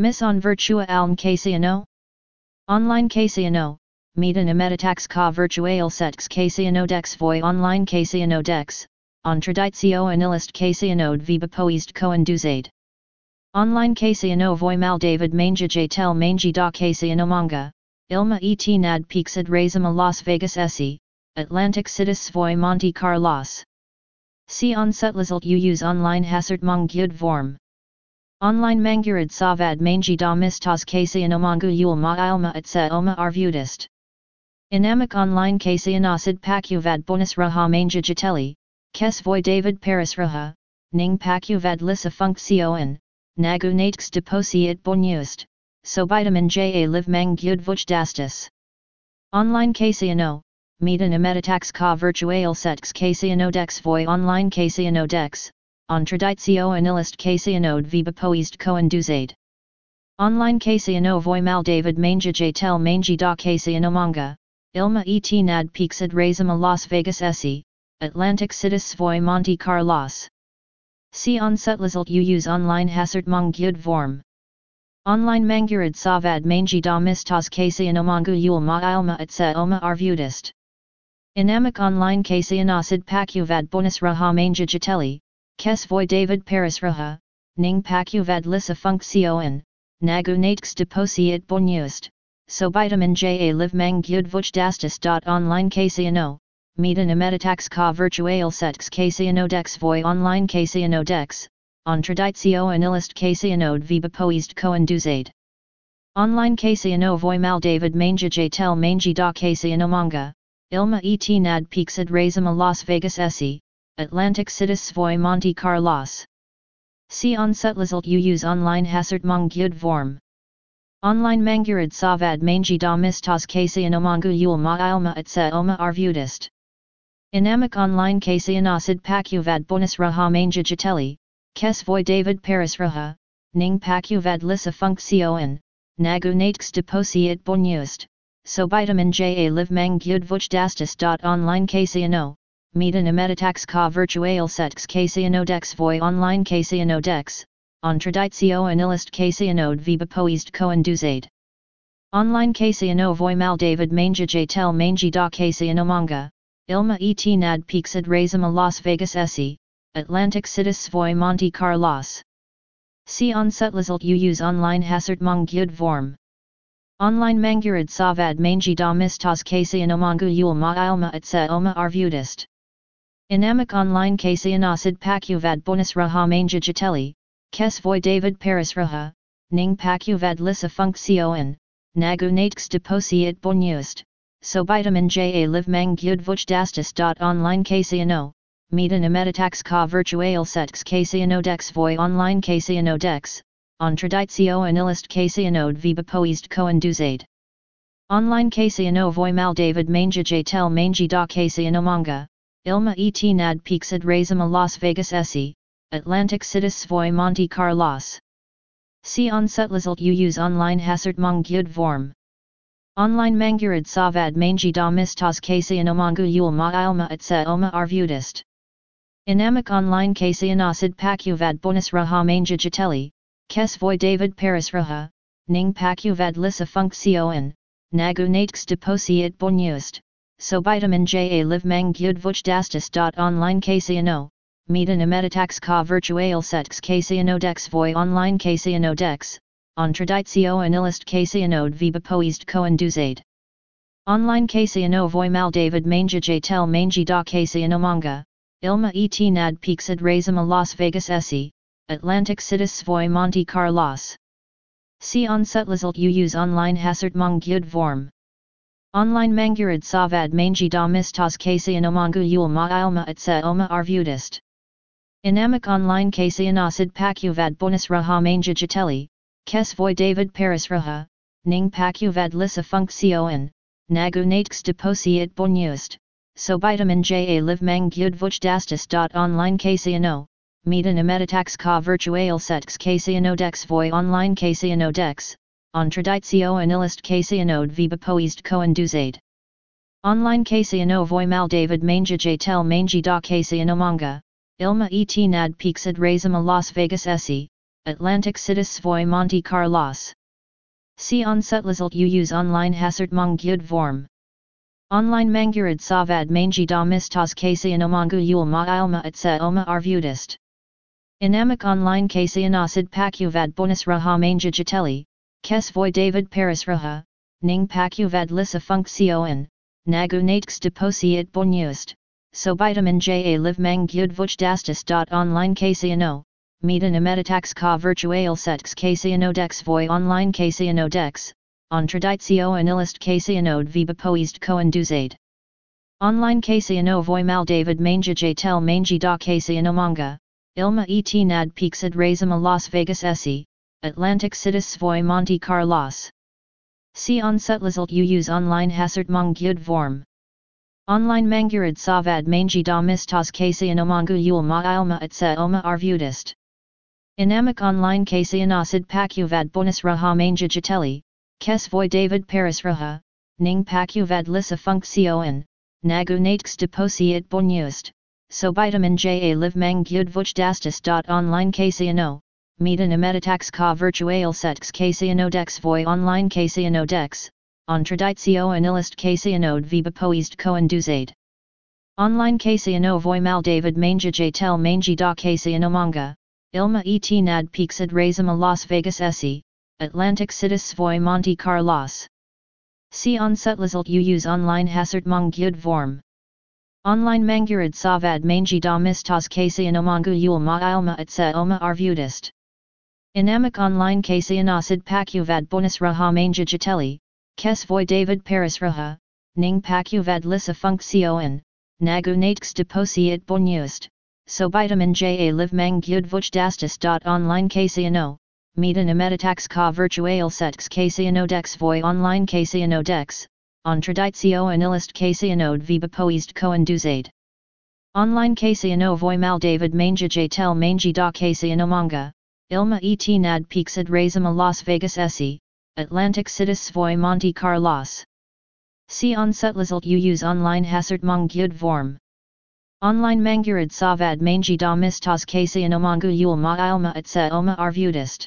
Miss on virtua alm Casiano? Online Casiano, medan imeditax ca virtual sets Casiano dex voi online Casiano dex, on traditio anilist Casianode viva poist coinduzade. Online Casiano voi mal David mange tel mange da Casiano manga, ilma et nad pixid razima Las Vegas esse, Atlantic citis voi Monte Carlos. See on setlizalt u use online Hazard mong vorm. Online mangurid savad mangi da mistas Casianomangu yul ma ilma et oma arvudist. Inamic online Casianosid pacuvad bonus raha manga jiteli, kes voi David Paris raha, ning pacuvad lissa funcción, nagu natx deposi it bonust, so vitamin J a live mang gyud vuch dastis. Online Casiano, medan imeditax ka virtual Casiano dex voi online Casiano dex, on traditio anilist Casianode viva poist coinduzade. Online Casiano voi mal David mange tel mange da Casiano manga, ilma et nad pixid razima Las Vegas esse, Atlantic citis voi Monte Carlos. See on setlizalt u use online hasert mong gyud vorm. Online mangurid savad mange da mistas Casiano mangu yul ma ilma et se oma arvudist. Inamic online Casianosid pacuvad bonus raha mange jiteli, kes voi David Paris raha, ning pacuvad lissa funcción, nagu natx deposi it bonust, so vitamin J a live mang gyud vuch. Online Casiano, medan imeditax ka virtual sets Casiano dex voi online Casiano dex, on traditio anilist Casianode viva poist coinduzade. Online Casiano voi mal David mange tel mange da Casiano manga, Ilma et nad pixid razima Las Vegas esse, Atlantic citis voi Monte Carlos. See on setlizalt you use online hazard mong vorm. Online mangurid savad mangi da mistas Casianomangu yul ma ilma et se oma arvudist. Inamic online Casianosid pacuvad bonus raha mange jiteli, kes voi David Paris raha, ning pacuvad lissa funcción, nagu deposi it bonust, so vitamin J a live mang vuch dastis. Online Casiano, medan imeditax ka virtual sets Casiano dex voi online Casiano dex, on traditio anilist Casianode viva poist coinduzade. Online Casiano voi mal David mange tel mange da Casiano manga, ilma et nad pixid razima Las Vegas esse, Atlantic citis voi Monte Carlos. See on setlizalt u use online hasert mong vorm. Online mangurid savad mangi da mistas Casianomangu yul ma ilma et se oma arvudist. Inamic online Casianosid pacuvad bonus raha mange jiteli, kes voi David Paris raha, ning pacuvad lissa funcción, nagu natx deposi it bonust, so vitamin J a live mang gyud vuch dastis. Online Casiano, medan imeditax ka virtual sets Casiano dex voi online Casiano dex, on traditio anilist Casianode viva poist coinduzade. Online Casiano voi mal David mange tel mange da Casiano manga, ilma et nad pixid razima Las Vegas esse, Atlantic citis voi Monte Carlos. See on setlizalt u use online hasert mong vorm. Online mangurid savad mange da mistas mangu yul ma ilma et se oma arvudist. Inamic online Casianosid pacuvad bonus raha mange jiteli, kes voi David Paris raha, ning pacuvad lissa funcción, nagu natx deposi it bonust, so vitamin J a live mang gyud vuch dastis. Online Casiano, medan imeditax ka virtual sets Casiano dex voi online Casiano dex, on traditio anilist Casianode viva poist coinduzade. Online Casiano voi mal David mange tel mange da Casiano manga, ilma et nad razima Las Vegas esse, Atlantic citis voi Monte Carlos. See on setlizalt u use online hasert mong gyud vorm. Online mangurid savad mangi da mistas Casianomangu yul ma ilma et oma arvudist. Inamic online Casianosid pacuvad bonus raha mange jiteli, kes voi David Paris raha, ning pacuvad lissa funcción, nagu natx deposi it bonust, so vitamin J a live mang gyud vuch dastis. Online Casiano, medan imeditax ka virtual sets Casiano dex voi online Casiano dex, on traditio anilist Casianode viva poist coinduzade. Online Casiano voi mal David mange tel mange da Casiano manga, ilma et nad pixid razima Las Vegas esse, Atlantic Cities svoj Monte Carlos. Si on you use online hazard mong vorm. Online mangurid savad mangi da mistas kasian omangu yul ma ilma et se oma arvudist. Inamik online kasian asid pakuvad bonus raha manga jateli, kes voy David Paris raha, ning pakuvad lisa funksioen, nagu natks deposi it bonust, so vitamin J a live mang vuch dastis. Online kasiano, medan emetatax ka virtual sets kasiano dex voy online kasiano dex, on traditio anilist kasianode viba poist coinduzade. Online kasiano voy mal David manga j tel mangi da kasiano manga, ilma et nad pixid razima Las Vegas esse, Atlantic cities voy Monte Carlos. See on setlazult you use online hasert mong gyud vorm. Online mangurid savad mangi da mistas kasian omangu yul ma ilma se oma arvudist. Inamik online kasian asid pakuvad bonus raha manga jateli, kes David Paris raha, ning pakuvad lisa funksioen, nagu natks deposi it bonust, so vitamin J a live mang gyud vuch dastis. Online kasiano, medan emetatax ka virtual sets kasiano dex voy online kasiano dex, on traditio anilist casianode viba poist coinduzade. Online casiano voy mal David manga j tel mangi da casiano manga, ilma et nad pixid razima Las Vegas esse, Atlantic cities voy Monte Carlos. See on setlazult u use online hasert mong vorm. Online mangurid savad mangi da mistas casiano mangu yul ma ilma et se oma arvudist. Inamik online casianasid pakuvad bonus raha manga jateli, Kes voy David Paris raha, ning pakuvad lisa funksioen, nagu natks deposi it bonust, so vitamin J a live mang gyud vuch dastis. Online kasiano, medan emetatax ka virtual sets kasiano dex voy online kasiano dex, on traditio anilist kasianode viba poist coinduzade. Online kasiano voy mal David manga j tel mangi da kasiano manga, ilma et nad pixid razima Las Vegas esse, Atlantic cities voy Monte Carlos. See on setlazult u use online hasert mong vorm. Online mangurid savad mangi da mistas kasian omangu yul ma ilma et se oma arvudist.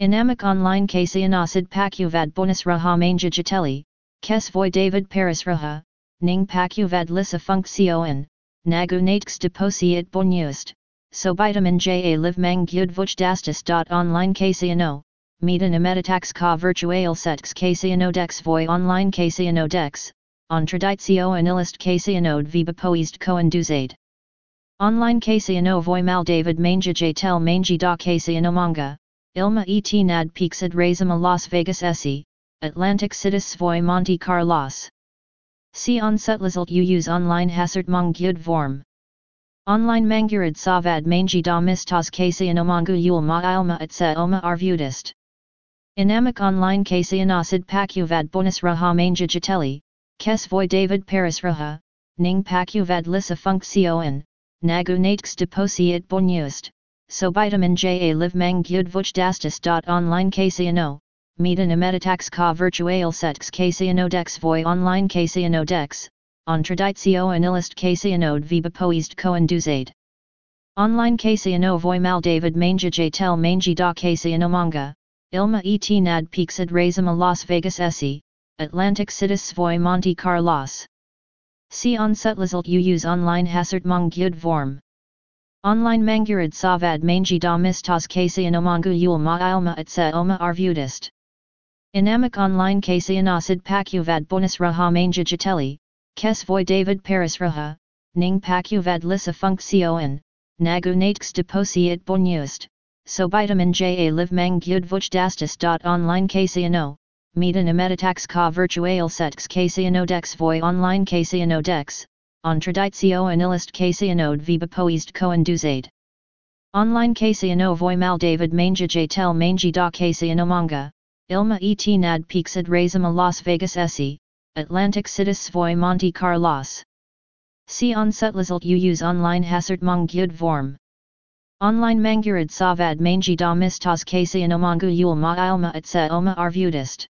Inamik online kasian asid pakuvad bonus raha manga jateli, kes voy David Paris raha, ning pakuvad lisa funksioen, nagu deposi it bonust, so vitamin J a live mang gyud vuch dastis. Online kasiano, medan emetatax ka virtual sets casiano dex voy online casiano dex, on traditio anilist casianode viba poist coinduzade. Online casiano voy mal David manga j tel mangi da casiano manga, ilma et nad pixid razima Las Vegas esse, Atlantic cities voy Monte Carlos. See on setlazult u use online hasert mong gyud vorm. Online mangurid savad mangi da mistas casiano mangu yul ma ilma et se oma arvudist. Inamik online kasianasid pakuvad bonus raha manga jateli, kes voy David Paris raha, ning pakuvad lisa funksioen, nagu natks deposi it bonust, so vitamin J a live mang gyud vuch dastis. Online kasiano, medan emetatax ka virtual sets kasiano dex voy online kasiano dex, on traditio anilist kasianode viba poist coinduzade. Online kasiano voy mal David manga j tel mangi da kasiano manga, Ilma et nad pixid razima Las Vegas esse, Atlantic cities voy Monte Carlos. See on setlazult u use online hasert mong vorm. Online mangurid savad mangi da mistas kasian omangu yul ma ilma et se oma arvudist. Inamik online kasian asid pakuvad bonus raha manga jateli, kes voy David Paris raha, ning pakuvad lisa funksioen, nagu natks deposi it bonust, so vitamin J a live mang gyud vuch. Online kasiano, medan emetatax ka virtual sets kasiano dex voy online kasiano dex, on traditio anilist kasianode viba poist coinduzade. Online kasiano voy mal David manga j tel mangi da kasiano manga, ilma et nad pixid razima Las Vegas esse, Atlantic cities voy Monte Carlos. See on setlazult u use online hasert mong gyud vorm. Online mangurid savad mangi da mistas kasian omangu yul ma ilma et oma arvudist.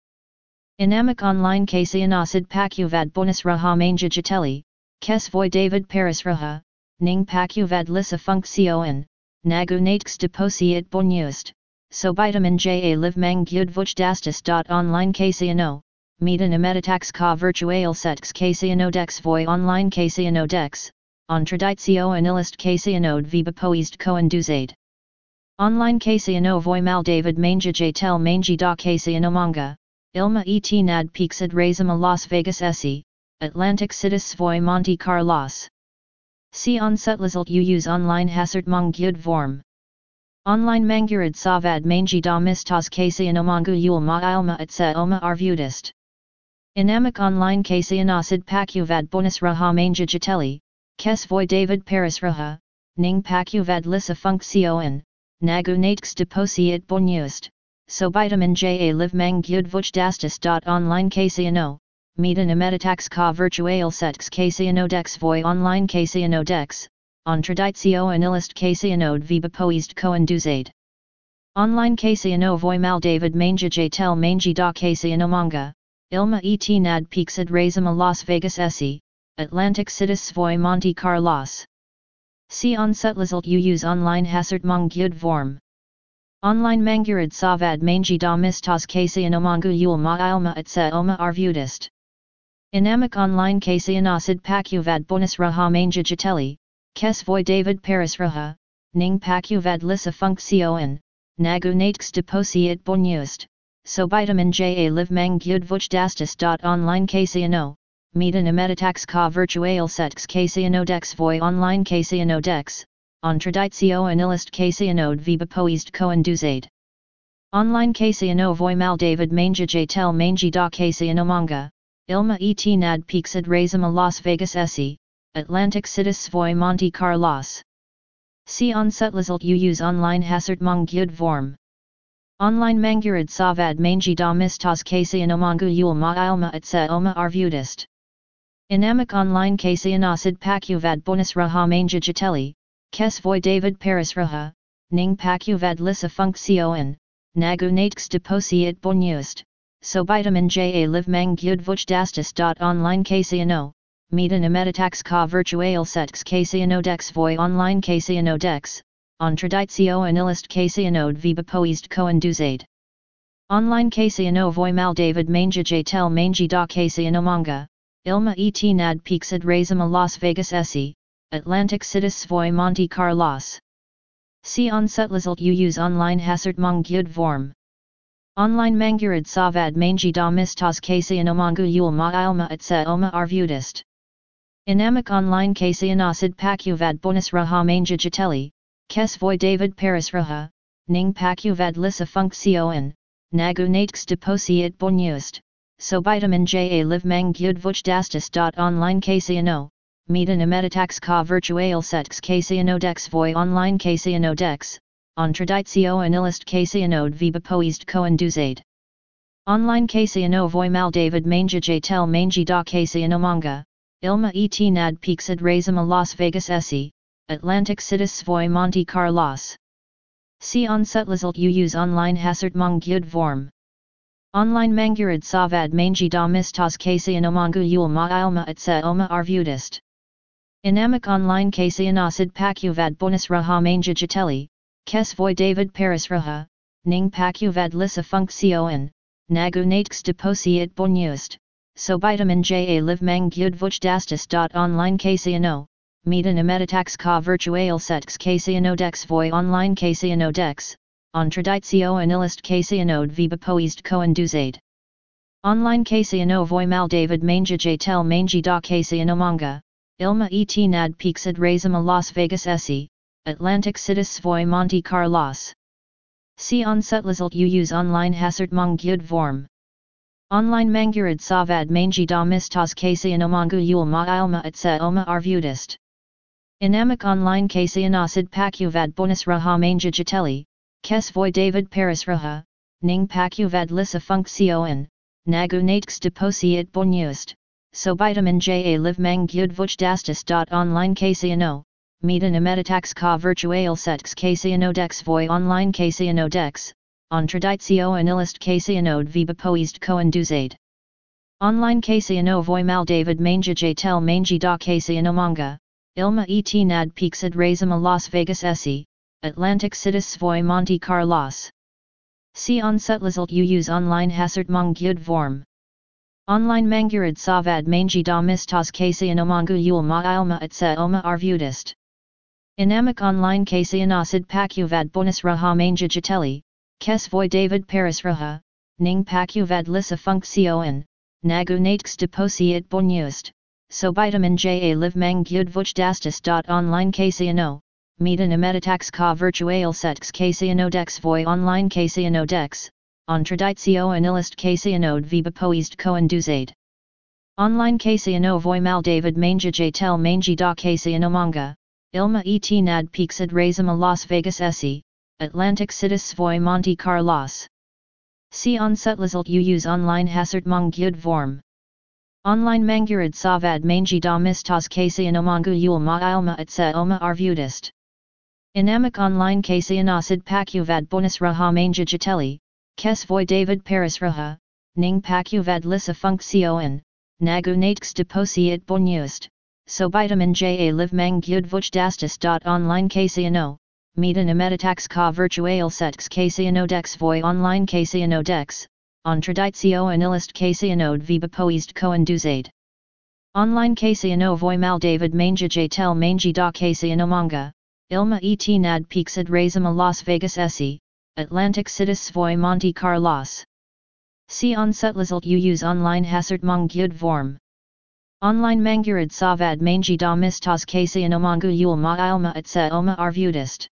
Inamik online kasian asid pakuvad bonus raha manga jateli, kes voy David Paris raha, ning pakuvad lisa funksioen, nagu natks deposi it bonust, so vitamin J a live mang gyud vuchdastis. Online Casiano, medan emeditax ka virtual sets Casiano dex voi online Casiano dex, ontraditio anilist Casianode viba poist coinduzade. Online Casiano voi mal David manja j tel mangi da Casiano manga, ilma et nad pixid razima Las Vegas esse, Atlantic citis voi Monte Carlos. See on setlazult you use online hasert mong vorm. Online mangurid savad mangi da mistas Casianomangu yul ma ilma et se oma arvudist. Inamic online Casianosid pacuvad bonus raha manja jateli, kes voi David Paris raha, ning pacuvad lissa funcción, nagu natx deposiit bonust, so vitamin J a live mang gyud vuchdastis. Online Casiano, medan emeditax ka virtual sets Casiano dex voi online Casiano dex, ontraditio anilist Casianode viba poist coinduzade. Online Casiano voi mal David manga j tel mangi da Casiano manga, ilma et nad pixid razima Las Vegas esse, Atlantic citis voi Monte Carlos. See on setlazult you use online hasert mong vorm. Online mangurid savad mangi da mistas Casianomangu yul ma ilma et se oma arvudist. Inamic online Casianosid pacuvad bonus raha manga jateli, kes voi David Paris raha, ning pacuvad lissa funcción, nagu natx deposiit bonust, so vitamin J a live mang gyud vuchdastis. Online Casiano, medan emeditax ka virtual sets Casiano dex voi online Casiano dex, ontraditio anilist Casianode viba poist coinduzade. Online Casiano voi mal David manga j tel mangi da Casiano manga, ilma et nad razima Las Vegas esse, Atlantic citis voi Monte Carlos. See on setlazult you use online hasert mong vorm. Online mangurid savad mangi da mistas Casianomangu yul ma ilma et oma arvudist. Inamic online Casianosid pacuvad bonus raha manga jateli, kes voi David Paris raha, ning pacuvad lissa funcción, nagu natx deposiit bonust, so vitamin J a live mang gyud vuchdastis. Online Casiano, medan emeditax ka virtual sets Casiano dex voi online Casiano dex, ontraditio anilist Casianode viba coinduzade. Online Casiano voi mal David manga j tel mangi da Casiano manga, ilma et nad pixid razima Las Vegas esse, Atlantic citis voi Monte Carlos. See on setlazult you use online hazard mong gyud vorm. Online mangurid savad mangi da mistas Casianomangu yul ma ilma et se oma arvudist. Inamic online Casianosid pacuvad bonus raha manga jateli, kes voi David Paris raha, ning pacuvad lissa funcción, nagu natx deposiit bonust, so vitamin J a live mang gyud vuchdastis. Online Casiano, medan emeditax ka virtual sets Casiano dex voi online Casiano dex, ontraditio anilist Casianode viba poist coinduzade. Online Casiano voi mal David manga j tel mangi da Casiano manga, ilma et nad pixid razima Las Vegas esse, Atlantic citis voi Monte Carlos. See on setlazult you use online hasert mong gyud vorm. Online mangurid savad mangi da mistas Casianomangu yul ma ilma se oma arvudist. Inamic online Casianosid pacuvad bonus raha manga jateli, kes David Paris raha, ning pacuvad lissa funcción, nagu natx deposiit bonust, so vitamin J a live mang gyud vuchdastis. Online Casiano, medan emeditax ka virtual sets Casiano dex voi online Casiano dex, ontraditio anilist Casianode viba poist coinduzade. Online Casiano voi mal David manga j tel mangi da Casiano manga, ilma et nad pixid razima Las Vegas esse, Atlantic citis voi Monte Carlos. See on setlazult you use online hasert mong vorm. Online mangurid savad mangi da mistas Casianomangu yul ma ilma et se oma arvudist. Inamic online Casianosid pacuvad bonus raha manga jateli, kes voi David Paris raha, ning pacuvad lissa funcción, nagu natx deposiit bonust, so vitamin J a live mang gyud vuchdastis. Online Casiano, medan emeditax ka virtual sets Casiano dex voi online Casiano dex, ontraditio anilist Casianode viba poist coinduzade. Online Casiano voi mal David manga j tel mangi da Casiano manga, ilma et nad pixid razima Las Vegas esse, Atlantic citis voi Monte Carlos. See on Si onsetlizalt use online hasert mong vorm. Online mangurid savad mangi da mistas kasianomangu yul ma ilma et se oma arvudist. Inamik online kasianosid pakuvad bonus raha manja jateli, kes voy David Paris raha, ning pakuvad lisa funksioen, nagu deposi it bonust, so vitamin ja live mang gyud vuch dastis. Online kasiano, medan emeditax ka virtual sets kasiano dex voy online kasiano dex, on traditio anilist Casianode viba poist coinduzade. Online Casiano voy mal David Manja tel mangi da Casiano manga, ilma et nad pixid razima Las Vegas esse, Atlantic citis voy Monte Carlos. See on setlizalt use online hasert mong gyud vorm. Online mangurid savad mangi da mistas Casiano mangu yul ma ilma et oma arvudist. Inamic online Casianosid pacuvad bonus raha manja jateli, Kes voy David Paris raha, ning pacuvad lisa funksioen, nagu natks deposi it bonust, so vitamin ja live mang gyud vuch dastis. Online kasiano, medan emeditax ka virtual sets kasiano dex voy online kasiano dex, on traditio anilist kasianode viba poist coinduzade. Online kasiano voy mal David manga tel mangi da kasiano manga, ilma et nad pixid razima Las Vegas esse, Atlantic citis svoy Monte Carlos. See on setlizalt use online hazard mong gyud vorm. Online mangurid savad mangi da mistas kasianomangu yul ma ilma et se oma arvudist.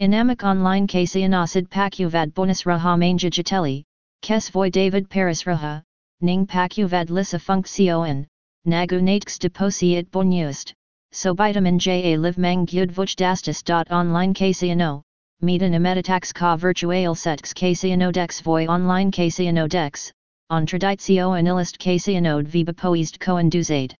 Inamic online kasianosid pacuvad bonus raha manga jateli, kes voy David Paris raha, ning pacuvad lisa funksioen, nagu natks deposi it bonust, so vitamin ja live mang dastis. Online kasiano, medan emeditax ka virtual sets dex voy online dex, on traditio anilist casianode viba poist coinduzade.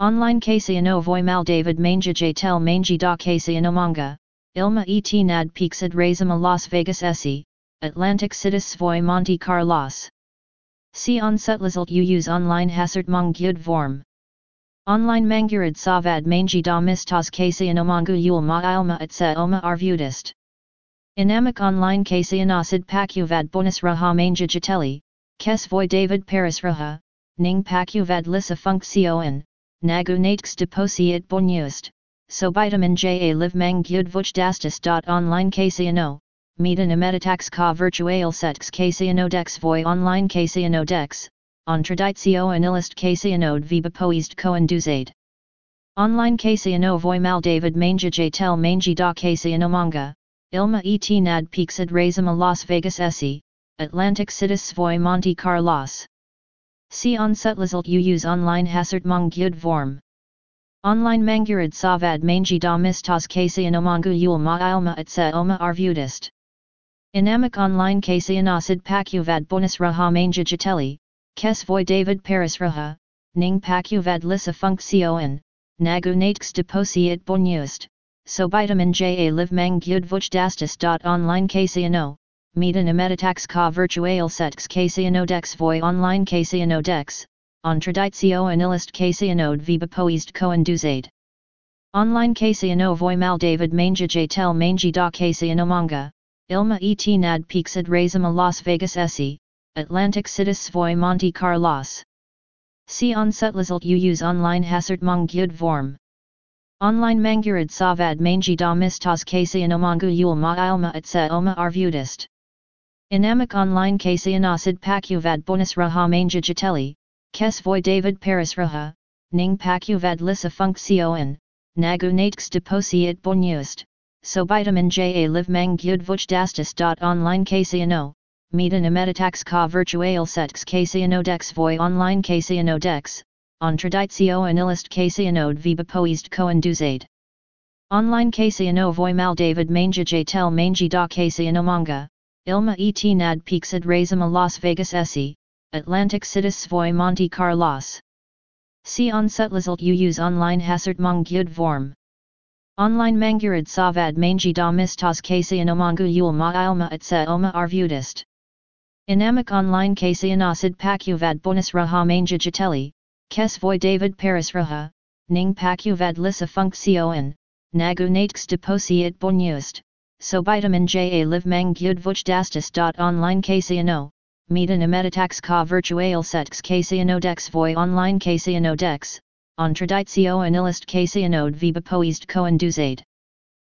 Online casiano voy mal David manga tel mangi da casiano manga, ilma et nad pixid razima Las Vegas esse, Atlantic citis voy Monte Carlos. See on setlizalt use online hasert mong gyud vorm. Online mangurid savad mangi da mistas casiano mangu yul ma ilma et se oma arvudist. Inamic online Casianosid pacuvad bonus raha manga jateli, kes voy David Paris raha, ning pacuvad lisa funksioen, nagu natks deposi it bonust, so vitamin ja live mang gyud vuch dastis. Online Casiano, medan emeditax ka virtual sets Casiano dex voy online Casiano dex, on traditio anilist Casianode viba poist coinduzade. Online Casiano voy mal David manga tel mangi da Casiano manga, Ilma et nad pixid razima Las Vegas esse, Atlantic citis voy Monte Carlos. See on setlizalt use online hasert mong vorm. Online mangurid savad mangi da mistas kasianomangu yul ma ilma et se oma arvudist. Inamic online kasianosid pacuvad bonus raha manga jateli, kes voy David Paris raha, ning pacuvad lisa funksioen, nagu natks deposi it bonust, so vitamin ja live mang gyud vuch dastis. Online Casiano, medan emeditax ka virtual sets Casiano dex online Casiano dex, on traditio anilist Casianode viba poist coinduzade. Online Casiano voy mal David manga tel mangi da Casiano manga, ilma et nad pixid razima Las Vegas esse, Atlantic citis voy Monte Carlos. See on setlizalt use online hasert mong vorm. Online mangurid savad mangi da mistas kasianomangu yul ma ilma et se oma arvudist. Inamic online kasianosid pacuvad bonus raha manga jateli, kes voy David Paris raha, ning pacuvad lisa funksioen, nagu natks deposi it bonust, so vitamin ja live mang gyud vuch dastis. Online kasiano, medan emeditax ka virtual sets dex voy online dex on traditio anilist Casianode viba poist coinduzade. Online Casiano voy mal David manga tel mangi da Casiano manga, ilma et nad razima Las Vegas esse, Atlantic citis voy Monte Carlos. See on setlizalt use online hasert mong vorm. Online mangurid savad mangi da mistas Casiano mangu yul ma ilma et oma arvudist. Inamic online Casianosid pacuvad bonus raha manga jateli, Kes voy David Paris raha, ning pacuvad lisa funksioen, nagu natks deposi it bonust, vitamin J a live mang gyud vuchdastis. Online Casiano, Medan emeditax ka virtual sets Casiano dex voi online Casiano dex, Ontraditio anilist Casianode viba coinduzade.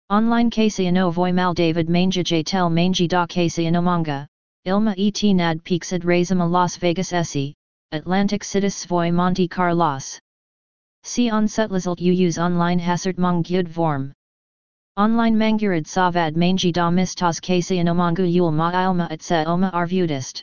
Online Casiano voi mal David Mange J tel Mange da Casiano manga, Ilma et nad pixid razima Las Vegas esse, Atlantic citis voi Monte Carlos. See on setlizalt u use online hazard mong vorm. Online mangurid savad mangi da mistas Casiano yul ma ilma et se oma arvudist.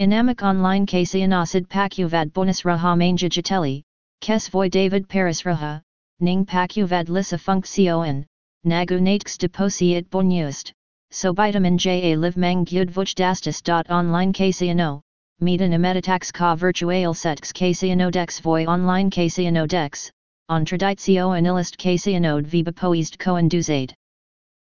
Inamic online Casianosid pacuvad bonus raha manga jatelli, kes voi David Paris raha, ning pacuvad lissa funcción, nagu natx deposi it bonust, so vitamin J a live mang gyud vuchdastis. Online Casiano, medan emeditax ka virtual sets Casiano dex voi online Casiano dex, ontraditio anilist Casianode viba poist coinduzade.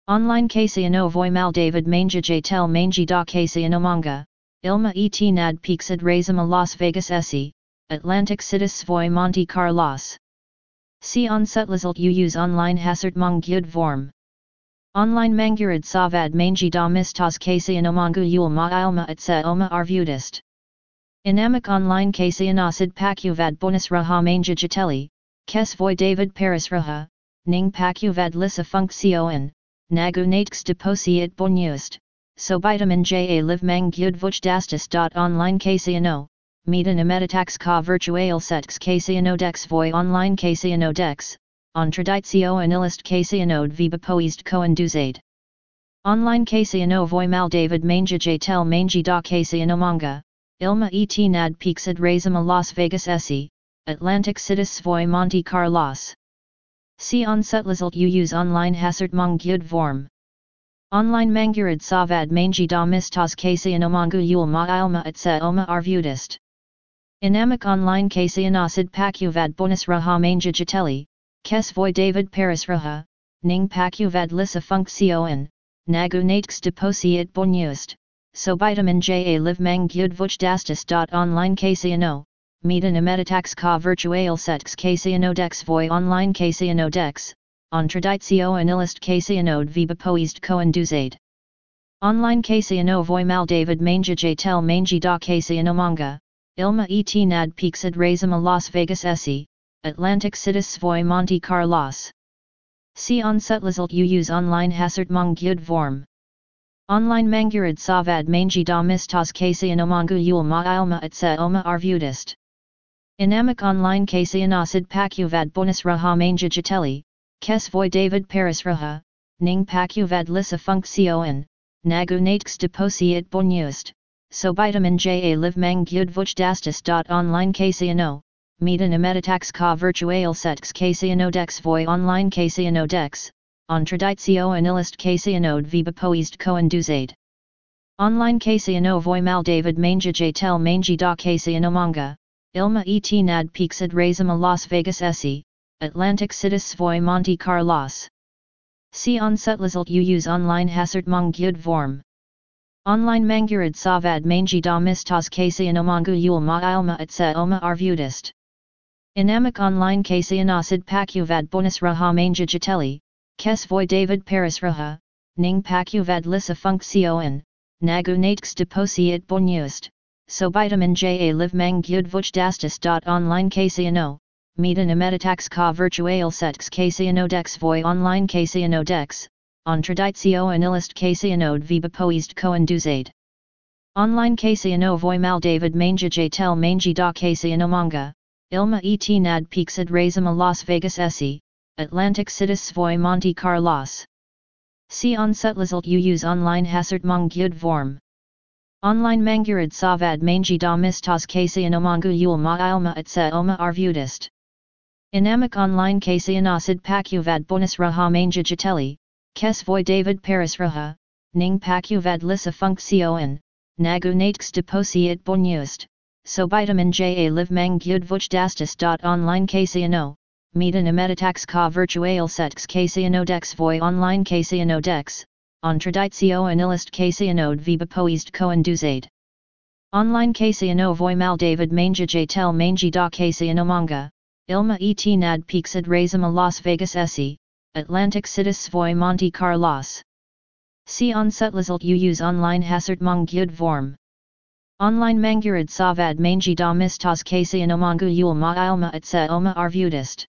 Online Casiano voi mal David mange j tel mange da Casiano manga, ilma et nad pixid razima Las Vegas esse, Atlantic citis voi Monte Carlos. See on setlizalt u use online hasert mong gyud vorm. Online mangurid savad mangi da mistas Casianomangu yul ma ilma se oma arvudist. Inamic online Casianosid pacuvad bonus raha manga jatelli, kes David Paris raha, ning pacuvad lisa funcción, nagu natx deposi it bonust, so vitamin J a live mang gyud vuchdastis. Online Casiano, medan emeditax ka virtual sets Casiano dex voi online Casiano dex, Ontraditio anilist Casianode viba poist coinduzade. Online Casiano voi mal David Mange j tel Mange da Casiano manga, Ilma et nad pixid razima Las Vegas esse, Atlantic citis voi Monte Carlos. See on setlizalt u use online hasert mong vorm. Online mangurid savad mangi da mistas Casiano mangu yul ma ilma et se oma arvudist. Inamic online Casianosid pacuvad bonus raha manga jatelli, Kes voi David Paris raha, ning pacuvad lissa funcción, nagu natx deposi it bonust, so vitamin J a live mang gyud vuchdastis. Online Casiano, medan emeditax ka virtual sets Casiano dex voi online Casiano dex, ontraditio anilist Casianode viba poist coinduzade. Online Casiano voi mal David mange j tel mange da Casiano manga, ilma et nad pixid razima Las Vegas esse, Atlantic citis voi Monte Carlos. See on setlizalt u use online hasert mong vorm. Online mangurid savad mangi da mistas Casianomangu yul ma ilma et se oma arvudist. Inamic online Casianosid pacuvad bonus raha manga jatelli, kes voi David Paris raha, ning pacuvad lissa funcción, nagu natx deposi it bonust, so vitamin J a live mang gyud dot Online Casiano, medan emeditax ka virtual sets Casiano dex voi online Casiano dex, ontraditio anilist Casianode viba poist coinduzade. Online Casiano voi mal David mange j tel mange da Casiano manga, ilma et nad pixid razima Las Vegas esse, Atlantic citis voi Monte Carlos. See on setlizalt you use online hasert mong gyud vorm. Online mangurid savad mange da mistas Casiano mangu yul ma ilma et se oma arvudist. Inamic online Casianosid pacuvad bonus raha manga jatelli, kes voi David Paris raha, ning pacuvad lissa funcción, nagu natx deposi it bonust, so vitamin J a live mang gyud vuchdastis. Online Casiano, medan emeditax ka virtual sets Casiano dex voi online Casiano dex, ontraditio anilist Casianode viba poist coinduzade. Online Casiano voi mal David mange j tel mange da Casiano manga, Ilma et nad pixid razima Las Vegas esse, Atlantic citis voi Monte Carlos. See on setlizalt u use online hazard mong gyud vorm. Online mangurid savad mangi da mistas Casianomangu yul ma ilma et se oma arvudist. Inamic online Casianosid pacuvad bonus raha manga jatelli, kes voi David Paris raha, ning pacuvad lissa funcción, nagu natx deposi it bonust, so vitamin J a live mang gyud vuchdastis. Online Casiano, medan emeditax ka virtual sets Casiano dex voi online Casiano dex, ontraditio anilist Casianode viba poist coinduzade. Online Casiano voi mal David mange j tel mange da Casiano manga, ilma et nad pixid razima Las Vegas esse, Atlantic citis voi Monte Carlos. Si you use online hazard mong vorm. Online mangurid savad mangi da mistas kasianomangu yul ma ilma et se oma arvudist.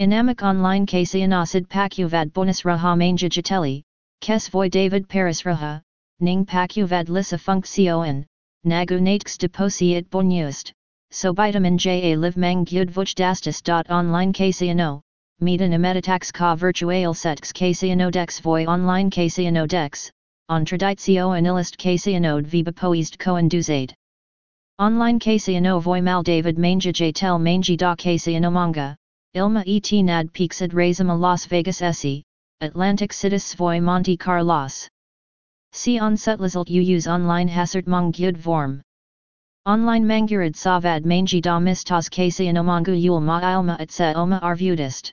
Inamik online kasianosid pakuvad bonus raha manga jateli, kes voy David Paris raha, ning pakuvad lisa funksioen, nagu deposi it bonust, so vitamin ja live mang vuch dastis. Online kasiano, medan imeditax ka virtual sets kasiano dex voy online kasiano dex, Ontraditio anilist kasianode viba poist coinduzade. Online kasiano voy mal David manga tel mangi da kasiano manga, ilma et nad pixid razima Las Vegas esse, Atlantic citis voy Monte Carlos. See on setlizalt use online hasert mong vorm. Online mangurid savad mangi da mistas kasiano mangu yul ma ilma et se oma arvudist.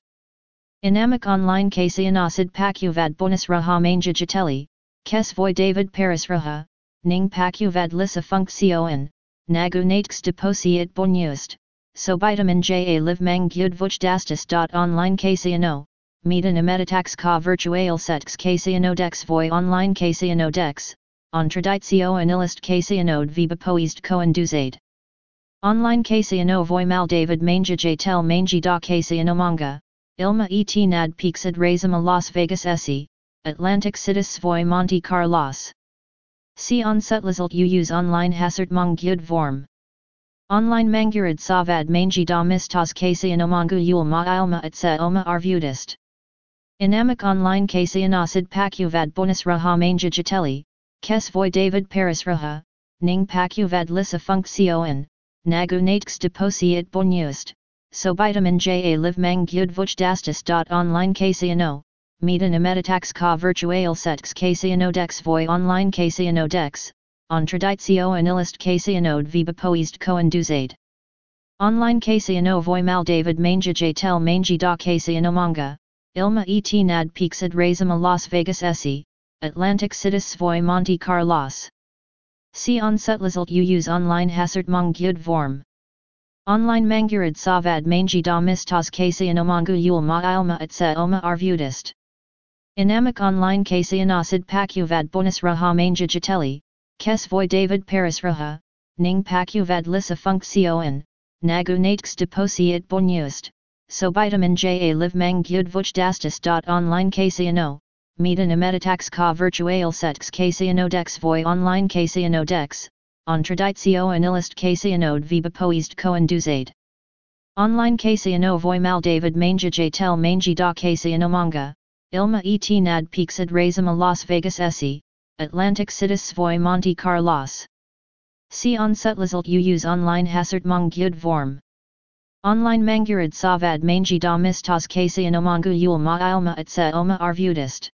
Inamic online kasianosid pakuvad bonus raha manga jateli, kes voy David Paris raha, ning pakuvad lisa funksioen, nagu natks deposi it bonust, so vitamin ja live mang gyud vuch dastis. Online kasiano, medan imeditax ka virtual sets kasiano dex online kasiano dex, ontraditio anilist kasianode viba poist coinduzade. Online kasiano voy mal David manga tel mangi da kasiano manga, Ilma et nad pixid razima Las Vegas esse, Atlantic citis svoy Monte Carlos. See on setlizalt use online hasert mong vorm. Online mangurid savad mangi da mistas kasianomangu yul ma ilma et se oma arvudist. Inamic online kasianosid pakuvad bonus raha manga jateli, kes voy David Paris raha, ning pakuvad lisa funksioen, nagu natks deposi it bonust, so vitamin ja live mang gyud vuch dastis. Online kasiano, medan imeditax ka virtual sets kasiano dex voy online kasiano dex, ontraditio anilist kasianode viba poist coinduzade. Online kasiano voy mal David manga tel mangi da kasiano manga, ilma et nad pixid razima Las Vegas esse, Atlantic citis voy Monte Carlos. See on setlizalt use online hasert mong gyud vorm. Online mangurid savad mangi da mistas kasianomangu yul ma ilma et oma arvudist. Inamic online kasianosid pakuvad bonus raha manga jateli, kes voy David Paris raha, ning pakuvad lisa funksioen, nagu natks deposi it bonust, so vitamin ja live mang gyud vuch dastis. Online kasiano, medan imeditax ka virtual sets kasiano dex voy online kasiano dex, Ontraditio anilist kasianode viba coinduzade. Online kasiano voy mal David manga tel mangi da kasiano manga, ilma et nad pixid razima Las Vegas esse, Atlantic citis voy Monte Carlos. See on you use online hazard mong gyud vorm. Online mangurid savad mangi da mistas kasiano mangu yul ma ilma et se oma arvudist.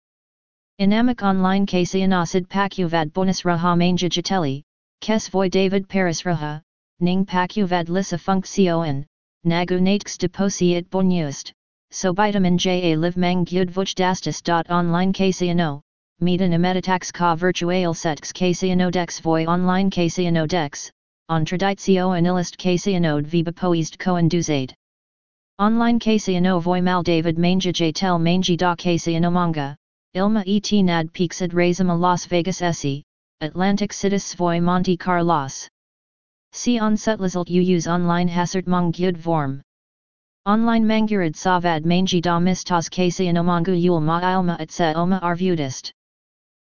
Inamic online kasianosid pakuvad bonus raha manga jateli, Kes voy David Paris raha, ning pakuvad lisa funksioen, nagu natks deposi it bonust, so vitamin ja live mang gyud vuch dastis. Online kasiano, medan imeditax ka virtual sets kasiano dex online kasiano dex, ontraditio anilist kasianode viba poist coinduzade. Online kasiano voy mal David manga tel mangi da kasiano manga, ilma et nad pixid razima Las Vegas esse, Atlantic citis voy Monte Carlos. See on setlizalt use online hasert mong gyud vorm. Online mangurid savad mangi da mistas kasianomangu yul ma ilma se oma arvudist.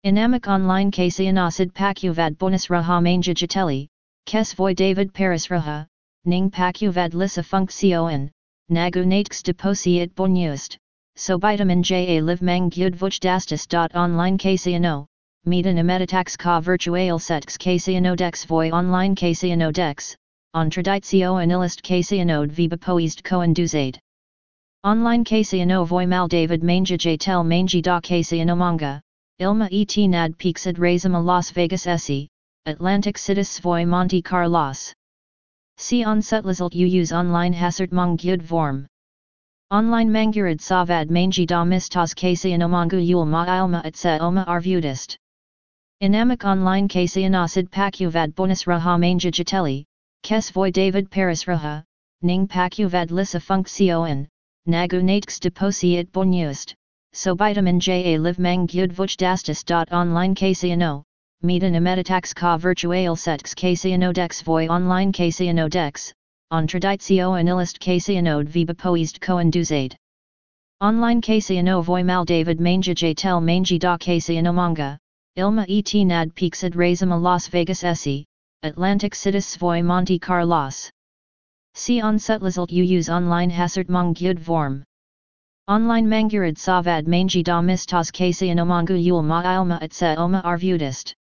Inamic online kasianosid pakuvad bonus raha manga jateli, kes David Paris raha, ning pakuvad lisa funksioen, nagu natks deposi it bonust, so vitamin ja live mang gyud vuch dastis. Online kasiano, medan imeditax ka virtual sets kasiano dex voy online kasiano dex, ontraditio anilist kasianode viba poist coinduzade. Online kasiano voy mal David manga tel mangi da kasiano manga, ilma et nad pixid razima Las Vegas esse, Atlantic citis voy Monte Carlos. See on setlizalt use online hasert mong vorm. Online mangurid savad mangi da mistas kasiano mangu yul ma ilma et se oma arvudist. Inamic online kasianosid pakuvad bonus raha manga jateli, kes voy David Paris raha, ning pakuvad lisa funksioen, nagu natks deposi it bonust, vitamin J a live mang gyud vuchdastis. Online kasiano, medan emeditax ka virtual sets kasiano dex voi online kasiano dex, ontraditio anilist kasianode viba poist koen duzade. Online kasiano voi mal David manja j tel mangi da kasiano manga, ilma et nad pixid razima Las Vegas esse, Atlantic citis voi Monte Carlos. See on setlizalt u use online hasert mong vorm. Online mangurid savad mangi da mistas kasianomangu yul ma ilma et se oma arvudist.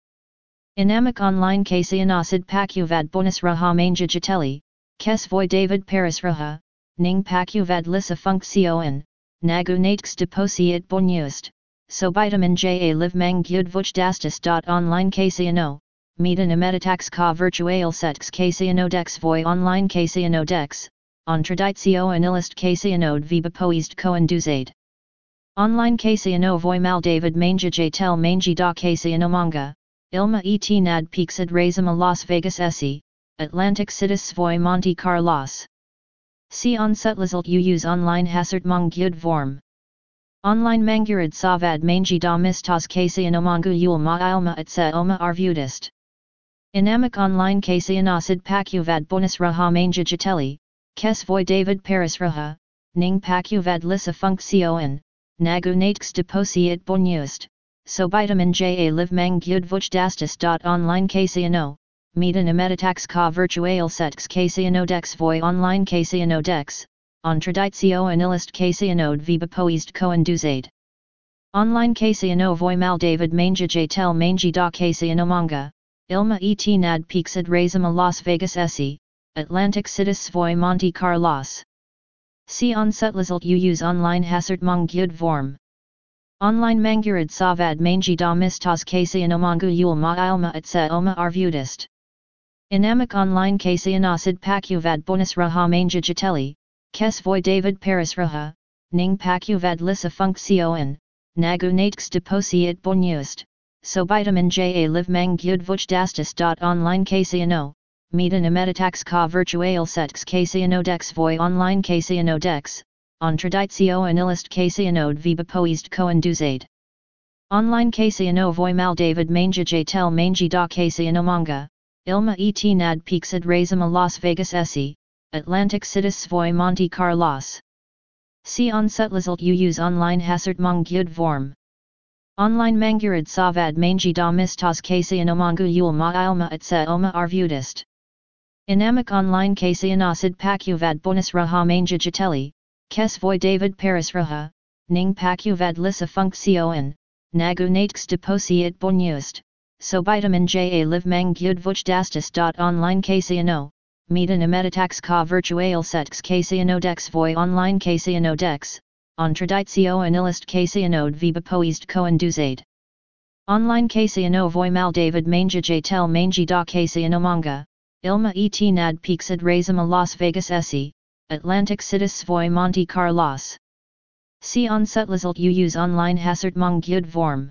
Inamic online kasianosid pakuvad bonus raha manja jateli, kes voi David Paris raha, ning pakuvad lissa funksioen, nagu natx deposi it bonust, so vitamin J a live mang gyud vuch dastis. Online kasiano, medan emeditax ka virtual sets kasiano dex voi online kasiano dex, Ontraditio anilist Casianode viba poist coen duzade. Online Casiano voi mal David manga j tel mangi da Casiano manga, ilma et nad pixid razima Las Vegas esse, Atlantic citis voi Monte Carlos. See on setlizalt u use online hasert mong gyud vorm. Online mangurid savad mangi da mistas Casiano mangu yul ma ilma et se oma arvudist. Inamic online Casianosid pacuvad bonus raha manga jateli, Kes voi David Paris Raha, Ning Pacuvad Lissa Funksioen, Nagu Natx Deposi it Bonust, so vitamin J a live mang gyud vuch dastis. Online Casiano, Medan emeditax ka virtual sets Casiano dex voi online Casiano dex, Ontraditio anilist Casianode viba poist coen duzade. Online Casiano voi mal David manga j tel mangi da Casiano manga, ilma et nad pixid razima Las Vegas esse, Atlantic citis voi Monte Carlos. See on setlizalt u use online hasert mong gyud vorm. Online mangurid savad mangi da mistas kasianomangu yul ma ilma et se oma arvudist. Inamic online kasianosid pacuvad bonus raha manga jateli, kes voi David Paris raha, ning pacuvad lissa funksioen, nagu natx deposi it bonust, so vitamin J a live mang gyud vuch. Online kasiano, medan emeditax ka virtual sets dex voi online dex, ontraditio anilist casianode viba coen duzade. Online casiano voi mal David manga j tel mangi da casiano manga, ilma et nad pixid razima Las Vegas esse, Atlantic citis voi Monte Carlos. See on setlizalt u use online hasert mong gyud vorm. Online mangurid savad mangi da mistas casiano mangu yul ma ilma et oma arvudist. Inamic online Casianosid pacuvad bonus raha manga jateli, kes voi David Paris raha, ning pacuvad lissa funksioen, nagu natx deposi it bonust, so vitamin J a live mang gyud vuch dastis. Online Casiano, medan emeditax ka virtual sets Casiano dex voi online Casiano dex, ontraditio anilist Casianode viba poist coen duzade. Online Casiano voi mal David manga j tel mangi da Casiano manga, Ilma et nad pixid razima Las Vegas esse, Atlantic citis voi Monte Carlos. See on setlizalt u use online hasert mong vorm.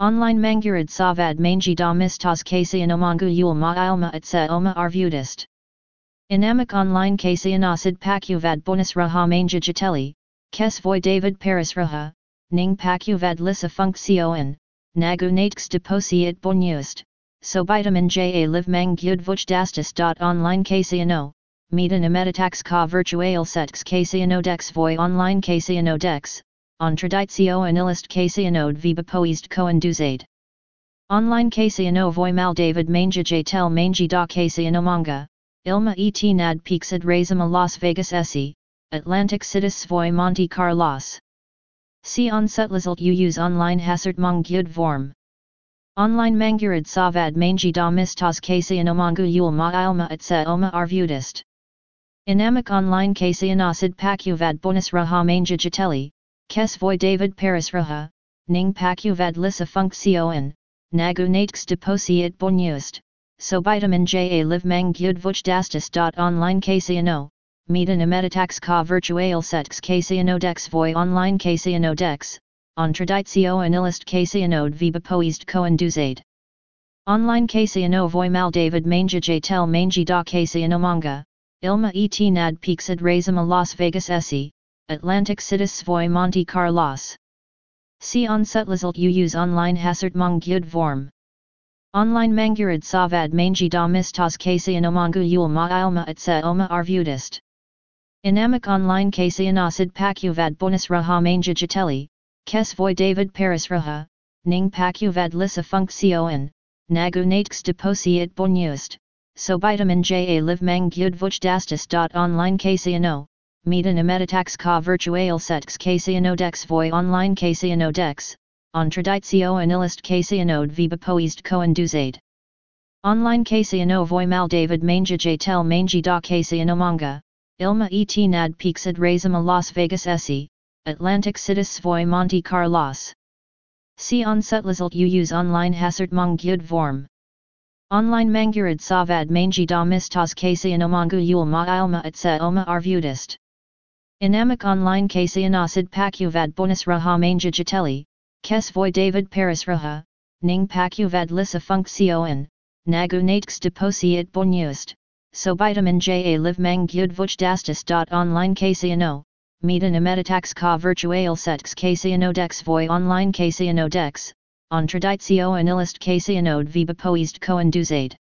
Online mangurid savad mangi da mistas kasianomangu yul ma ilma et se oma arvudist. Inamic online kasianosid pacuvad bonus raha manga jateli, kes voi David Paris raha, ning pacuvad lissa funksioen, nagu natx deposi it bonust, so vitamin J a live mang gyud vuch dastis. Online Casiano, medan emeditax ka virtual sets Casiano dex voi online Casiano dex, ontraditio anilist Casianode viba poist coen duzade. Online Casiano voi mal David manga j tel mangi da Casiano manga, ilma et nad pixid razima Las Vegas esse, Atlantic citis voi Monte Carlos. See on setlizalt u use online hasert mong vorm. Online mangurid savad mangi da mistas kasianomangu yul ma ilma et se oma arvudist. Inamic online kasianosid pacuvad bonus raha manga jateli, kes voi David Paris raha, ning pacuvad lissa funksioen, nagu natx deposi it bonust, so vitamin J a live mang gyud vuch dastis. Online kasiano, medan emeditax ka virtual sets kasiano dex voi online kasiano dex, Ontraditio anilist Casianode viba poist coen duzade. Online Casiano voi mal David manga j tel mangi da Casiano manga, ilma et nad razima Las Vegas esse, Atlantic citis voi Monte Carlos. See on Setlizalt you use online hasert mong gyud vorm. Online mangurid savad mangi da mistas kasianomangu yul ma ilma et oma arvudist. Inamik online kasianasid pakuvad bonus raha manja jateli, kes voy David Paris raha, ning pakuvad lisa funksioen, nagu natks deposi it bonust, so vitamin J a live mang gyud vuch dastis. Online kasiano, medan imeditax ka virtual sets kasiano dex voy online kasiano dex, Ontraditio anilist Casianode viba coinduzade. Online Casiano voy mal David manja tel mangi da Casiano manga, ilma et nad pixid razima Las Vegas esse, Atlantic citis voy Monte Carlos. See on setlizalt you use online hazard mong gyud vorm. Online mangurid savad mangi da mistas Casiano mangu yul ma ilma et se oma arvudist. Inamic online Casianosid pacuvad bonus raha manja jateli, Kes voy David Paris raha, ning pacuvad lisa funksioen, nagu natks deposi it bonust, so vitamin J a live mang gyud vuch dastis. Online Casiano, medan imeditax ka virtual sets Casiano dex voy online Casiano dex, ontraditio anilist Casianode viba poist coinduzade.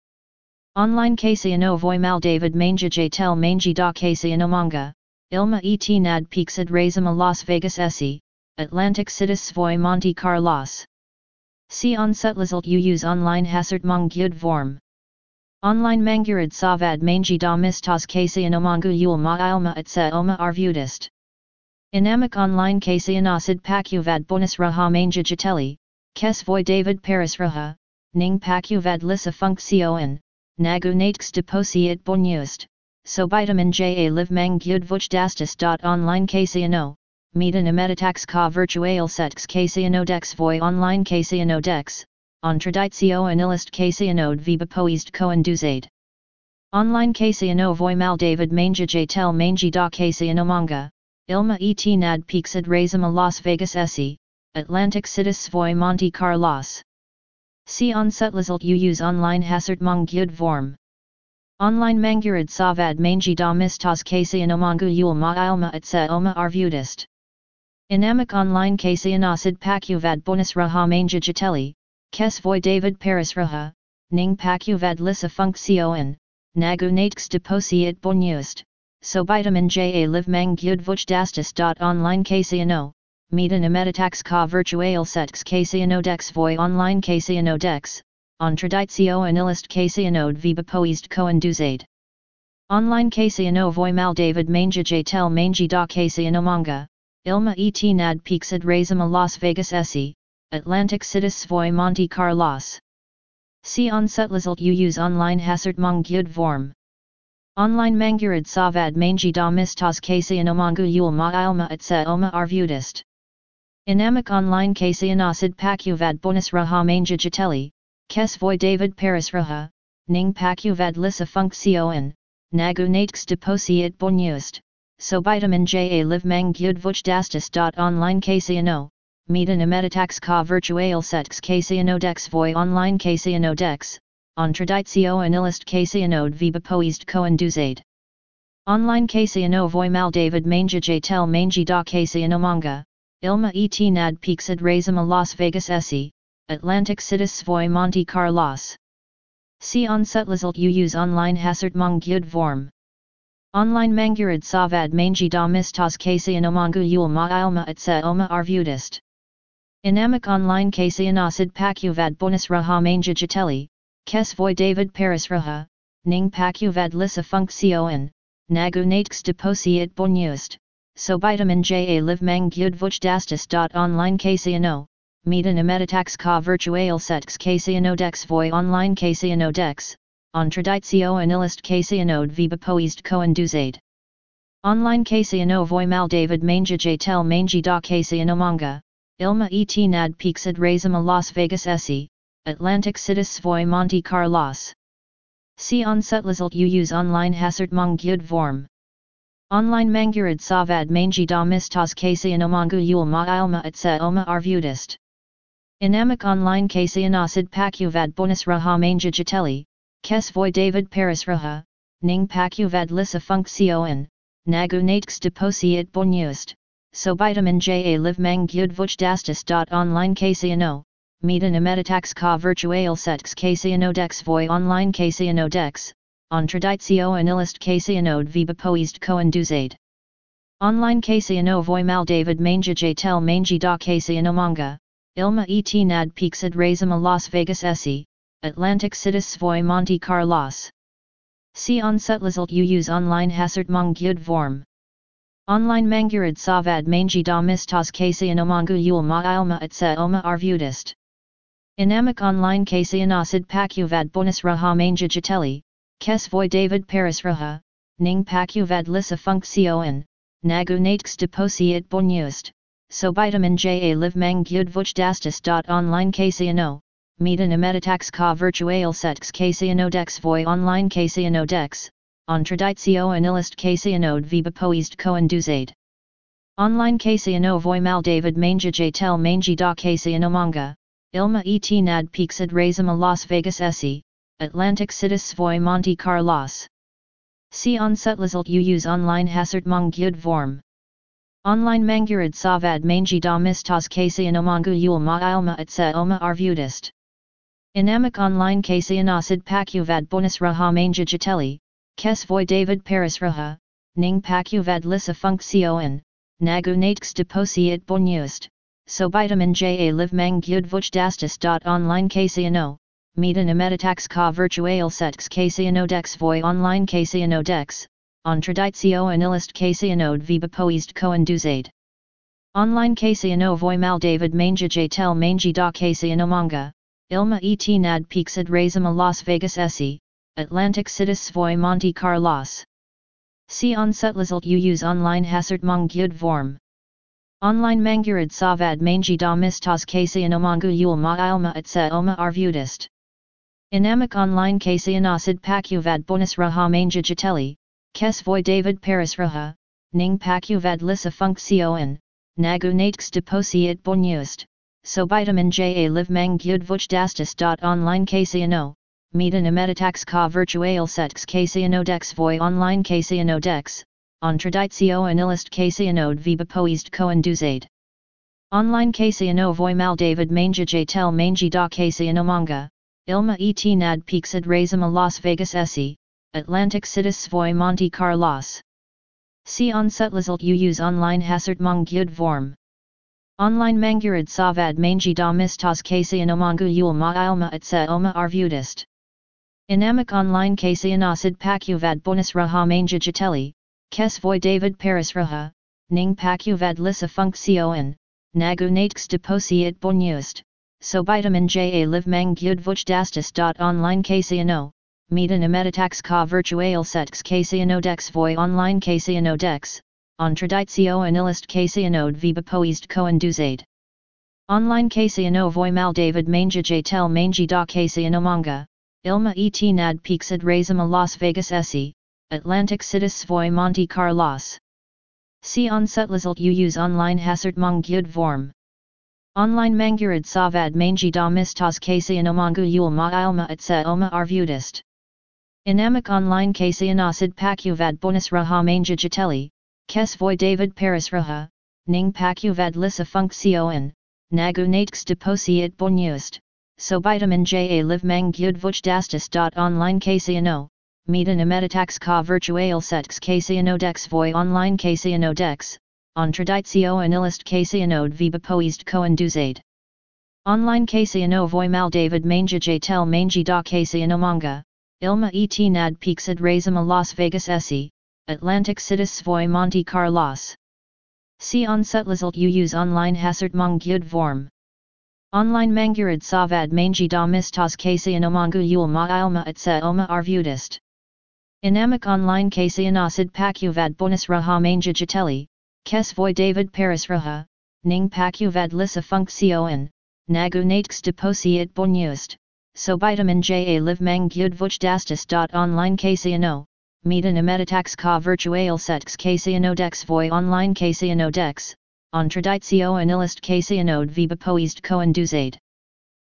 Online Casiano voy mal David manga j tel mangi da Casiano manga, ilma et nad pixid razima Las Vegas esse, Atlantic citis svoy Monte Carlos. See on setlizalt you use online hasert mong gyud vorm. Online mangurid savad mangi da mistas kasianomangu yul ma ilma se oma arvudist. Inamic online kasianosid pacuvad bonus raha manga jateli, kes voy David Paris raha, ning pacuvad lisa funksioen, nagu natks deposi it bonust, so vitamin J a live mang gyud vuch dastis. Online kasiano, medan imeditax ka virtual sets dex voy online dex, ontraditio anilist casianode viba poist coinduzade. Online casiano voy mal David manga j tel mangi da casiano manga, ilma et nad pixid razima Las Vegas esse, Atlantic citis voy Monte Carlos. See on setlizalt you use online hasert mong vorm. Online mangurid savad mangi da mistas casiano mangu yul ma ilma et se oma arvudist. Inamic online Casianosid pacuvad bonus raha manga jateli, kes voy David Paris raha, ning pacuvad lisa funksioen, nagu natks deposi it bonust, so vitamin J a live mang gyud vuch dastis. Online Casiano, medan imeditax ka virtual sets Casiano dex voy online Casiano dex, ontraditio anilist Casianode viba poist coinduzade. Online Casiano voy mal David manga j tel mangi da Casiano manga, Ilma et nad pixid razima Las Vegas esse, Atlantic citis voy Monte Carlos. See on setlizalt you use online hasert mong vorm. Online mangurid savad mangi da mistas kasianomangu yul ma ilma et se oma arvudist. Inamic online kasianosid pacuvad bonus raha manga jateli, kes voy David Paris raha, ning pacuvad lisa funksioen, nagu deposi it bonust, so vitamin J a live mang gyud vuch dastis. Online Casiano, medan imeditax ka virtual sets Casiano dex voy online Casiano dex, ontraditio anilist Casianode viba poist coinduzade. Online Casiano voy mal David manga j tel mangi da Casiano manga, ilma et nad pixid razima Las Vegas esse, Atlantic citis voy Monte Carlos. See on setlizalt you use online hasert mong gyud vorm. Online mangurid savad mangi da mistas kasianomangu yul ma ilma et se oma arvudist. Inamic online kasianosid pacuvad bonus raha manga jateli, kes voy David Paris raha, ning pacuvad lisa funksioen, nagu natks deposi it bonust, so vitamin J a live mang gyud vuch dastis. Online kasiano, medan imeditax ka virtual sets kasiano dex voy online kasiano dex, Ontraditio anilist Casianode viba poist coinduzade. Online Casiano voy mal David manga j tel mangi da Casiano manga, ilma et nad pixid razima Las Vegas esse, Atlantic citis voy Monte Carlos. See on setlizalt you use online hasert mong gyud vorm. Online mangurid savad mangi da mistas Casiano mangu yul ma ilma et se oma arvudist. Inamic online Casianosid pacuvad bonus raha manga jateli, Kes voy David Paris raha, ning pacuvad lisa funksioen, nagu natks deposi it bonust, so vitamin J a live mang vuchdastis. Online Casiano, medan emeditax ka virtual sets Casiano dex voi online Casiano dex, ontraditio anilist Casianode viva poist coinduzade. Online Casiano voi mal David manga j tel mangi da Casiano manga, ilma et nad pixid razima Las Vegas esse, Atlantic cities voi Monte Carlos. See on setlizalt you use online hazard mong vorm. Online mangurid savad mangi da mistas Casiano yul ma ilma et se oma arvudist. Inamic online Casianosid pacuvad bonus raha manga jateli, kes voi David Paris raha, ning pacuvad lissa funcción, nagu deposi it bonust, so vitamin J a live mang gyud vuchdastis. Online Casiano, medan emeditax ka virtual sets Casiano dex voi online Casiano dex, ontraditio anilist Casianode viva poist coinduzade. Online Casiano voi mal David manga j tel mangi da Casiano manga, ilma et nad pixid razima Las Vegas esse, Atlantic cities voi Monte Carlos. See on setlizalt u use online hasert mong vorm. Online mangurid savad mangi da mistas Casiano mangu yul ma ilma et se oma arvudist. Inamic online Casianosid pacuvad bonus raha manga jateli, kes voi David Paris raha, ning pacuvad lissa funcción, nagu natx deposi it bonust, so vitamin J a live mang gyud vuchdastis. Online Casiano, medan emeditax ka virtual sets Casiano dex voi online Casiano dex, ontraditio anilist Casianode viva poist coinduzade. Online Casiano voi mal David manga j tel mangi da Casiano manga, ilma et nad pixid razima Las Vegas esse, Atlantic cities voi Monte Carlos. See on setlizalt u use online hasert mong vorm. Online mangurid savad mangi da mistas Casiano yul ma ilma et se oma arvudist. Inamic online Casianosid pacuvad bonus raha manga jateli, kes voi David Paris raha, ning pacuvad lissa funcción, nagu natx deposi it bonust, so vitamin J a live mang gyud vuchdastis. Online Casiano, medan emeditax ka virtual sets Casiano dex voi online Casiano dex, ontraditio anilist Casianode viva poist coinduzade. Online Casiano voi mal David manga j tel mangi da Casiano manga, ilma et nad razima Las Vegas esse, Atlantic cities voi Monte Carlos. See on setlizalt u use online hasert mong gyud vorm. Online mangurid savad mangi da mistas Casiano mangu yul ma ilma et oma arvudist. Inamic online Casianosid pacuvad bonus raha manga jateli, kes voi David Paris raha, ning pacuvad lissa funcción, nagu natx deposi it bonust, so vitamin J a live mang gyud vuchdastis. Online Casiano, medan emeditax ka virtual sets Casiano dex voi online Casiano dex, ontraditio anilist Casianode viva poist coinduzade. Online Casiano voi mal David manga j tel mangi da Casiano manga, ilma et nad pixid razima Las Vegas esse, Atlantic cities voi Monte Carlos. See on setlizalt u use online hazard mong gyud vorm. Online mangurid savad mangi da mistas Casiano mangu yul ma ilma et se oma arvudist. Inamic online Casianosid pacuvad bonus raha manga jateli, kes voi David Paris raha, ning pacuvad lissa funcción, nagu natx deposi it bonust, so vitamin J a live mang gyud vuchdastis. Online Casiano, medan emeditax ka virtual sets Casiano dex voi online Casiano dex, ontraditio anilist Casianode viva poist coinduzade. Online Casiano voi mal David manga j tel mangi da Casiano manga, ilma et nad pixid razima Las Vegas esse, Atlantic cities voi Monte Carlos. See on setlizalt u use online hasert mong gyud vorm. Online mangurid savad mangi da mistas Casiano mangu yul ma ilma se oma arvudist. Inamic online Casianosid pacuvad bonus raha manga jateli, kes David Paris raha, ning pacuvad lissa funcción, nagu natx deposi it bonust, so vitamin J a live mang gyud vuchdastis. Online Casiano, medan emeditax ka virtual sets Casiano dex voi online Casiano dex, ontraditio anilist Casianode viva poist coinduzade.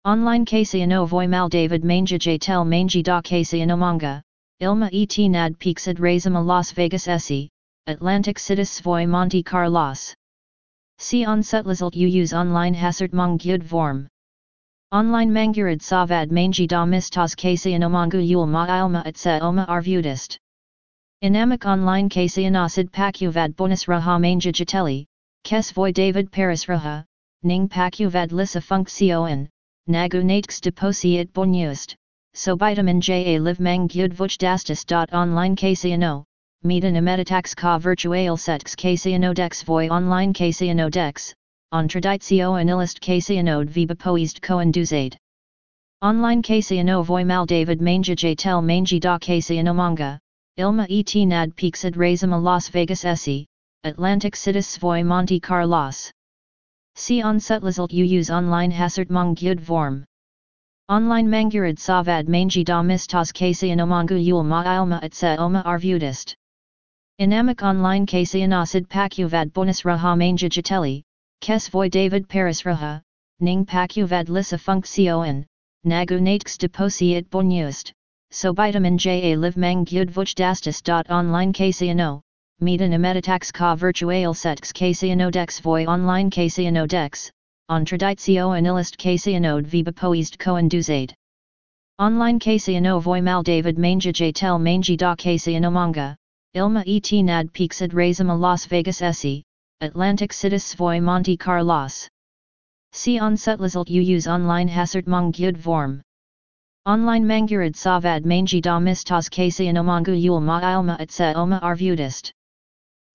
Online Casiano voi mal David manga j tel mangi da Casiano manga, ilma et nad pixid razima Las Vegas esse, Atlantic cities voi Monte Carlos. See on Sutlazalt you use online hasert mong vorm. Online mangurid savad mangi da mistas kasian omangu yul ma ilma et se oma arvudist. Inamic online kasian asid pakuvad bonus raha manja jateli, kes voy David Paris raha, ning pakuvad lissa funksioen, nagu natx deposi it bonust, so vitamin ja live mang gyud vuch dastis. Online kasiano, medan emeditax ka virtual sets kasiano dex voy online kasiano dex, on traditio anilist casianode viba poist coinduzade. Online casiano voy mal David manja tel mangi da casiano manga, ilma et nad pixid razima Las Vegas esse, Atlantic citis voy Monte Carlos. See on sutlazalt you use online hasert mong vorm. Online mangurid savad mangi da mistas casiano mangu yul ma ilma et se oma arvudist. Inamic online casianosid pacuvad bonus raha manja jateli, Kes voy David Paris raha, ning pacuvad lissa funksioen, nagu natx deposi it bonust, so vitamin ja live mang gyud vuch dastis. Online casiano, medan emeditax ka virtual sets casiano dex voy online casiano dex, on traditio anilist casianode viba poist coinduzade. Online casiano voy mal David manga tel mangi da casiano manga, ilma et nad pixid razima Las Vegas esse, Atlantic citis voy Monte Carlos. See on sutlazalt you use online hasert mong gyud vorm. Online mangurid savad mangi da mistas casian omangu yul ma ilma et oma arvudist.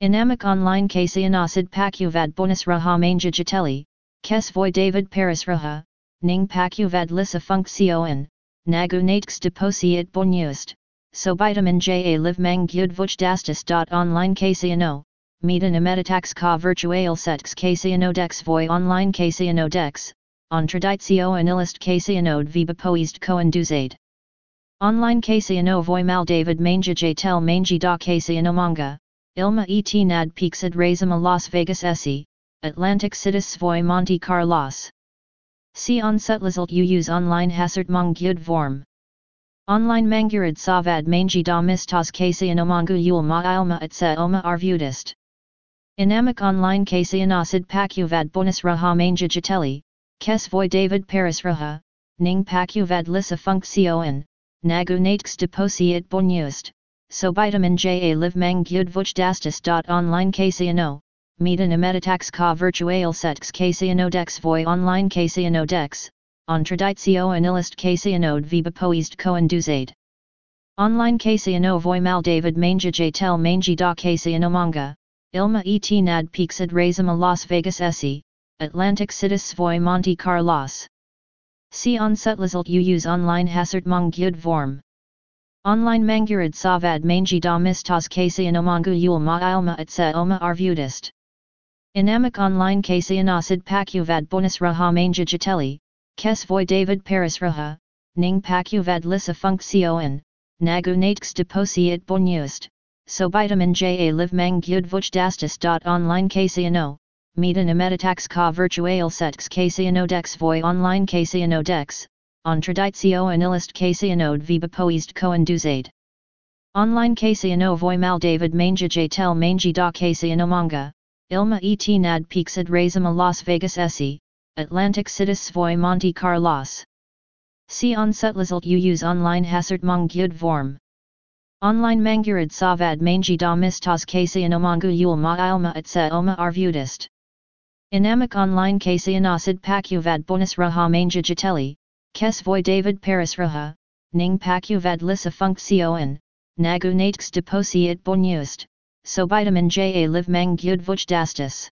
Inamic online casian asid pacuvad bonus raha manga jateli, kes voy David Paris raha, ning pacuvad lissa funksioen, nagu natx deposi it bonust, so vitamin ja live mang gyud vuch dastis. Online casiano, medan emeditax ka virtual sets casiano dex voy online casiano dex, on traditio anilist casianode viba poist coinduzade. Online casiano voy mal David manga tel mangi da casiano manga, ilma et nad pixid razima Las Vegas esse, Atlantic citis voy Monte Carlos. See on sutlazalt you use online hasert mong gyud vorm. Online mangurid savad mangi da mistas casiano mangu yul ma ilma et se oma arvudist. Inamic online casianosid pacuvad bonus raha manga jateli, kes voy David Paris raha, ning pacuvad lissa funksioen, nagu natx deposi it bonust, so vitamin ja live mang gyud vuch. Online casiano, medan emeditax ka virtual sets casiano dex voy online casiano dex, on traditio anilist casianode viba poist coinduzade. Online casiano voy mal David manga tel mangi da casiano manga, Ilma et nad pixid razima Las Vegas esse, Atlantic citis voy Monte Carlos. See on sutlazalt you use online hasert mong gyud vorm. Online mangurid savad mangi da mistas casian omangu yul ma ilma et se oma arvudist. Inamic online casian asid pacuvad bonus raha manga jateli, kes voy David Paris raha, ning pacuvad lissa funksioen, nagu natx deposi it bonust, so vitamin ja live mang gyud vuch dastis. Online casiano, medan emeditax ka virtual sets casiano dex voy online casiano dex, on traditio anilist casianode viba poist coinduzade. Online casiano voy mal David manga tel mangi da casiano manga, ilma et nad pixid razima Las Vegas esse, Atlantic citis voy Monte Carlos. See on sutlazalt you use online hasert mong vorm. Online mangurid savad mangi da mistas casian omangu yul ma ilma et se oma arvudist. Inamic online casian asid pacuvad bonus raha manga jateli, kes voy David Paris raha, ning pacuvad lissa funksioen, nagu natx deposi it bonust, so vitamin ja live mang gyud vuch dastis.